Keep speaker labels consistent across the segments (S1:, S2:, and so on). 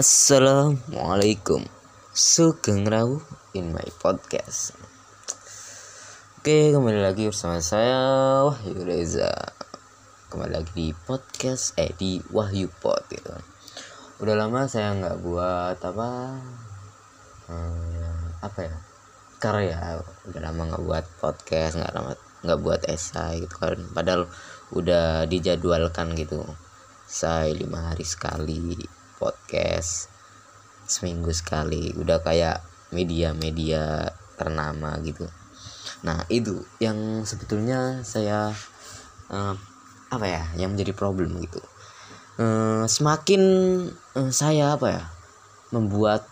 S1: Assalamualaikum. Sugeng Rawu in my podcast. Oke kembali lagi bersama saya Wahyu Reza. Kembali lagi di podcast Eh di Wahyu Pod gitu. Udah lama saya nggak buat apa hmm, Apa ya Karya. Udah lama nggak buat podcast nggak lama nggak buat esai gitu kan. Padahal udah dijadwalkan gitu. Saya lima hari sekali podcast seminggu sekali. Udah kayak media-media ternama gitu. Nah itu yang sebetulnya saya uh, apa ya yang menjadi problem gitu. Uh, semakin uh, saya apa ya membuat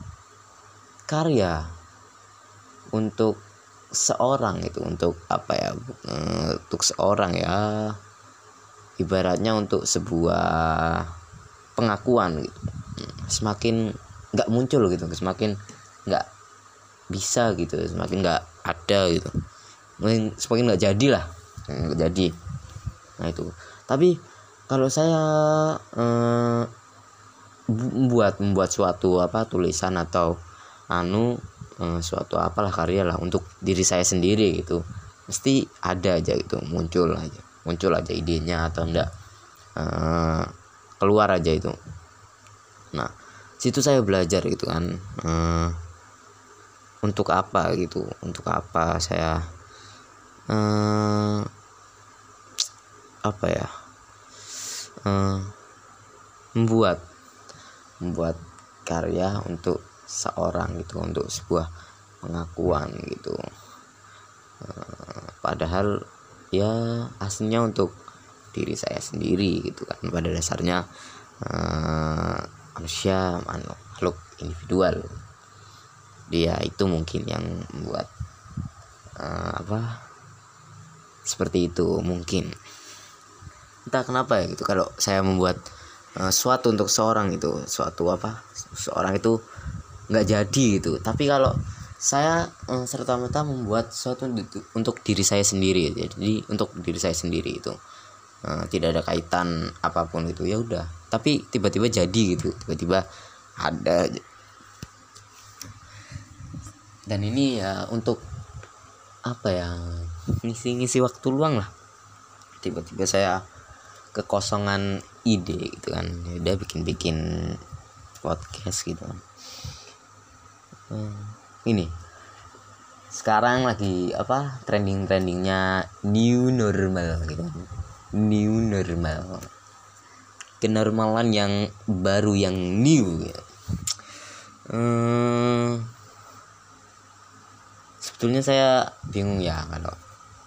S1: karya untuk seorang itu untuk apa ya untuk seorang ya ibaratnya untuk sebuah pengakuan gitu semakin nggak muncul gitu semakin nggak bisa gitu semakin nggak ada gitu. Semakin nggak jadi lah nggak jadi. Nah itu. Tapi kalau saya eh, membuat membuat suatu apa tulisan atau anu eh, suatu apalah karya lah untuk diri saya sendiri gitu mesti ada aja gitu muncul aja muncul aja idenya atau enggak eh, keluar aja itu nah situ saya belajar gitu kan uh, untuk apa gitu untuk apa saya uh, apa ya uh, membuat membuat karya untuk seorang gitu untuk sebuah pengakuan gitu. Uh, padahal ya aslinya untuk diri saya sendiri gitu kan pada dasarnya uh, manusia makhluk individual. Dia itu mungkin yang membuat uh, apa seperti itu mungkin. Entah kenapa ya gitu. Kalau saya membuat uh, suatu untuk seorang itu suatu apa seorang itu nggak jadi gitu. Tapi kalau saya uh, serta merta membuat suatu untuk diri saya sendiri jadi untuk diri saya sendiri itu uh, tidak ada kaitan apa pun itu ya udah. Tapi tiba-tiba jadi gitu. Tiba-tiba ada. Dan ini ya untuk apa ya ngisi-ngisi waktu luang lah. Tiba-tiba saya kekosongan ide gitu kan. Ya udah bikin-bikin podcast gitu kan. Hmm, ini. Sekarang lagi apa trending trendingnya new normal gitu kan new normal. Kenormalan yang baru yang new ya. Hmm, sebetulnya saya bingung ya kalau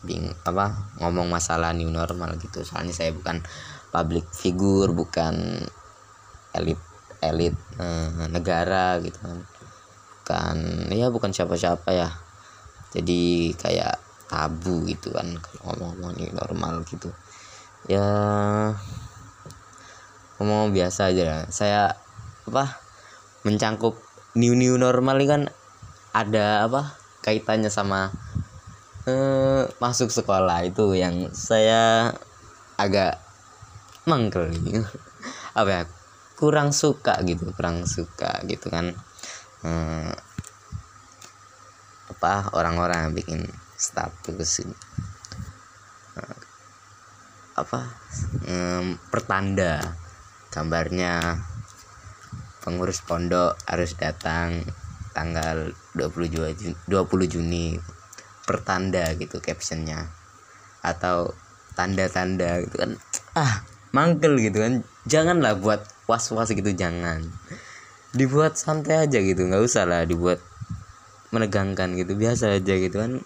S1: bingung apa ngomong masalah new normal gitu. Soalnya saya bukan public figure bukan elit elit eh, negara gitu kan. Bukan ya bukan siapa-siapa ya. Jadi kayak tabu gitu kan kalau ngomong-ngomong new normal gitu ya ngomong biasa aja lah. saya apa mencangkup new new normal ini kan ada apa kaitannya sama eh, masuk sekolah itu yang saya agak mangkel apa ya kurang suka gitu kurang suka gitu kan. Eh, apa orang-orang bikin status ini apa eh, pertanda. Gambarnya pengurus pondok harus datang tanggal 20 Juni, 20 Juni. Pertanda gitu captionnya. Atau tanda-tanda gitu kan ah mangkel gitu kan. Janganlah buat was-was gitu jangan. Dibuat santai aja gitu nggak usah lah dibuat menegangkan gitu. Biasa aja gitu kan.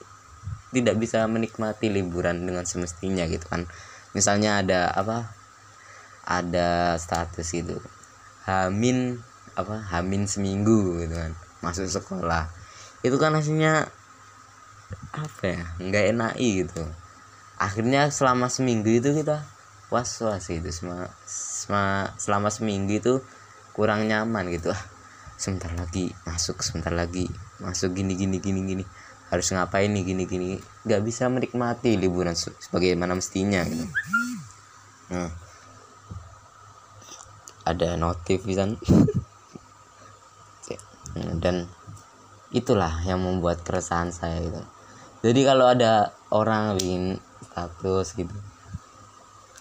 S1: Tidak bisa menikmati liburan dengan semestinya gitu kan misalnya ada apa ada status gitu. Hamin apa hamin seminggu gitu kan masuk sekolah. Itu kan hasilnya apa ya nggak enak gitu. Akhirnya selama seminggu itu kita was was gitu. Selama, selama, selama seminggu itu kurang nyaman gitu. Ah sebentar lagi masuk sebentar lagi masuk gini gini gini gini harus ngapain nih gini gini. Nggak bisa menikmati liburan sebagaimana mestinya gitu. Nah. Ada notif kan dan itulah yang membuat keresahan saya gitu. Jadi kalau ada orang bikin status gitu.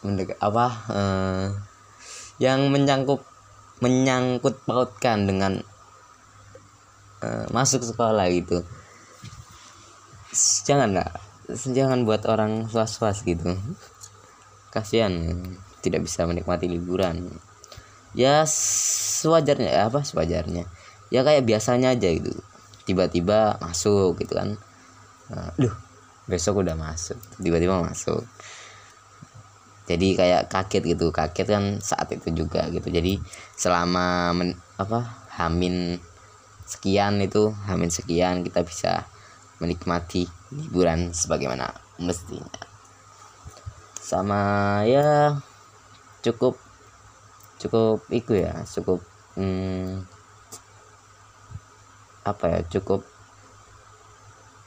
S1: Mendek apa eh, yang menyangkut menyangkut pautkan dengan eh, masuk sekolah gitu jangan lah jangan buat orang was-was gitu. Kasihan tidak bisa menikmati liburan. Ya sewajarnya apa sewajarnya. Ya kayak biasanya aja gitu. Tiba-tiba masuk gitu kan. Nah, duh besok udah masuk. Tiba-tiba masuk. Jadi kayak kaget gitu. Kaget kan saat itu juga gitu. Jadi selama men, apa hamin sekian itu hamin sekian kita bisa menikmati liburan sebagaimana mestinya. Sama ya cukup cukup itu ya cukup hmm, apa ya cukup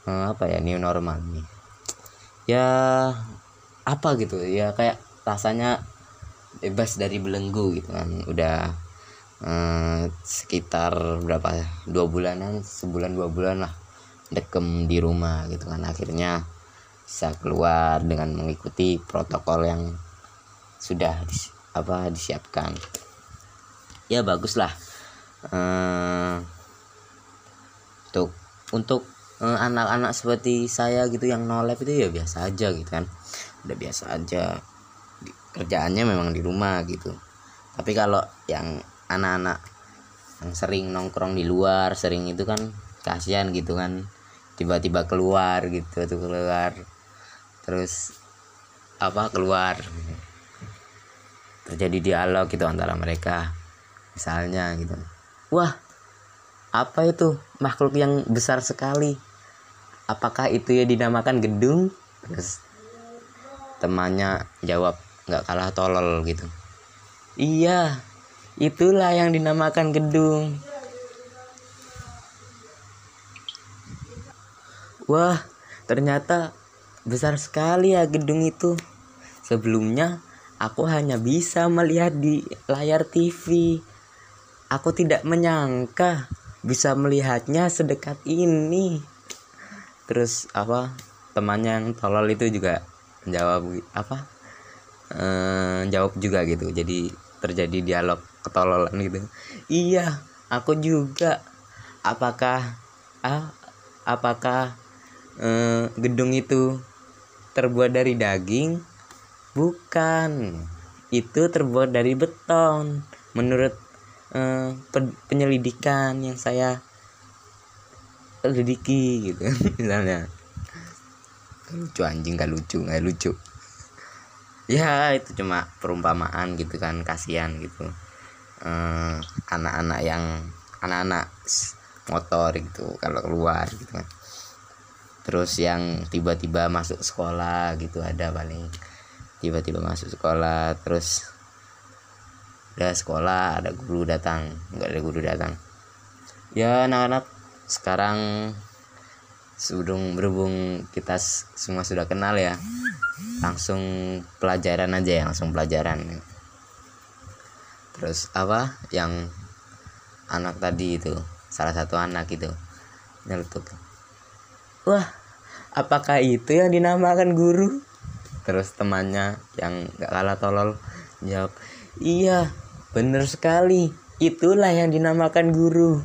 S1: hmm, apa ya new normal nih. Ya apa gitu ya kayak rasanya bebas dari belenggu gitu kan. Udah eh, sekitar berapa ya dua bulanan sebulan dua bulan lah dekem di rumah gitu kan. Akhirnya bisa keluar dengan mengikuti protokol yang sudah dis, apa disiapkan. Ya bagus lah eh, untuk untuk eh, anak-anak seperti saya gitu yang no itu ya biasa aja gitu kan. Udah biasa aja. Kerjaannya memang di rumah gitu. Tapi kalau yang anak-anak yang sering nongkrong di luar sering itu kan kasihan gitu kan tiba-tiba keluar gitu tuh keluar. Terus apa keluar. Terjadi dialog gitu antara mereka misalnya gitu. Wah apa itu? Makhluk yang besar sekali. Apakah itu ya dinamakan gedung? Terus temannya jawab nggak kalah tolol gitu. Iya itulah yang dinamakan gedung wah ternyata besar sekali ya gedung itu. Sebelumnya aku hanya bisa melihat di layar TV aku tidak menyangka bisa melihatnya sedekat ini. Terus apa temannya yang tolol itu juga jawab apa eh, jawab juga gitu. Jadi terjadi dialog ketololan gitu. Iya aku juga. Apakah ah, apakah eh, gedung itu terbuat dari daging? Bukan. Itu terbuat dari beton. Menurut eh, pe- penyelidikan yang saya selidiki gitu misalnya. Lucu anjing gak lucu gak lucu. Ya itu cuma perumpamaan gitu kan kasihan gitu. Eh, anak-anak yang anak-anak motor gitu kalau keluar gitu kan terus yang tiba-tiba masuk sekolah gitu ada paling tiba-tiba masuk sekolah terus udah sekolah ada guru datang. Nggak ada guru datang. Ya anak-anak sekarang sebelum berhubung kita semua sudah kenal ya langsung pelajaran aja ya langsung pelajaran. Terus apa? Yang anak tadi itu salah satu anak itu nyeletuk. Wah apakah itu yang dinamakan guru? Terus temannya yang gak kalah tolol jawab iya bener sekali. Itulah yang dinamakan guru.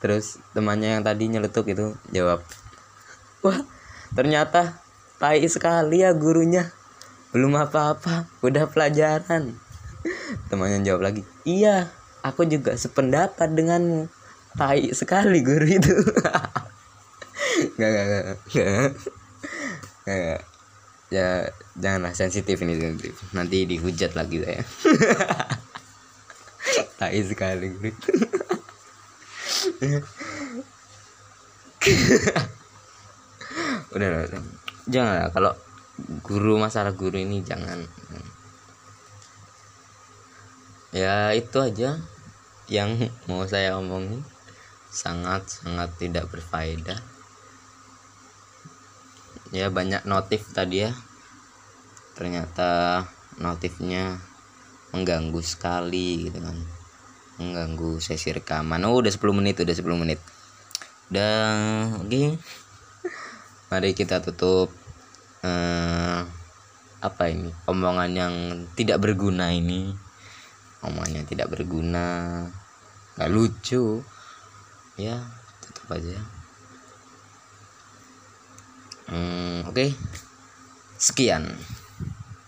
S1: Terus temannya yang tadi nyeletuk itu jawab wah ternyata tai sekali ya gurunya. Belum apa-apa udah pelajaran. Temannya jawab lagi iya aku juga sependapat denganmu. Tai sekali guru itu nggak nggak nggak ya janganlah sensitif ini sensitif. Nanti dihujat lagi saya. Tai sekali udah udah, jangan kalau guru masalah guru ini jangan. Ya itu aja yang mau saya omongin. Sangat sangat tidak berfaedah ya banyak notif tadi ya. Ternyata notifnya mengganggu sekali gitu kan. Mengganggu sesi rekaman. Oh udah 10 menit udah 10 menit. Udah oke. Okay. mari kita tutup uh, apa ini? Omongan yang tidak berguna ini. Omongannya tidak berguna. Nggak lucu. Ya tutup aja hmm, oke okay. sekian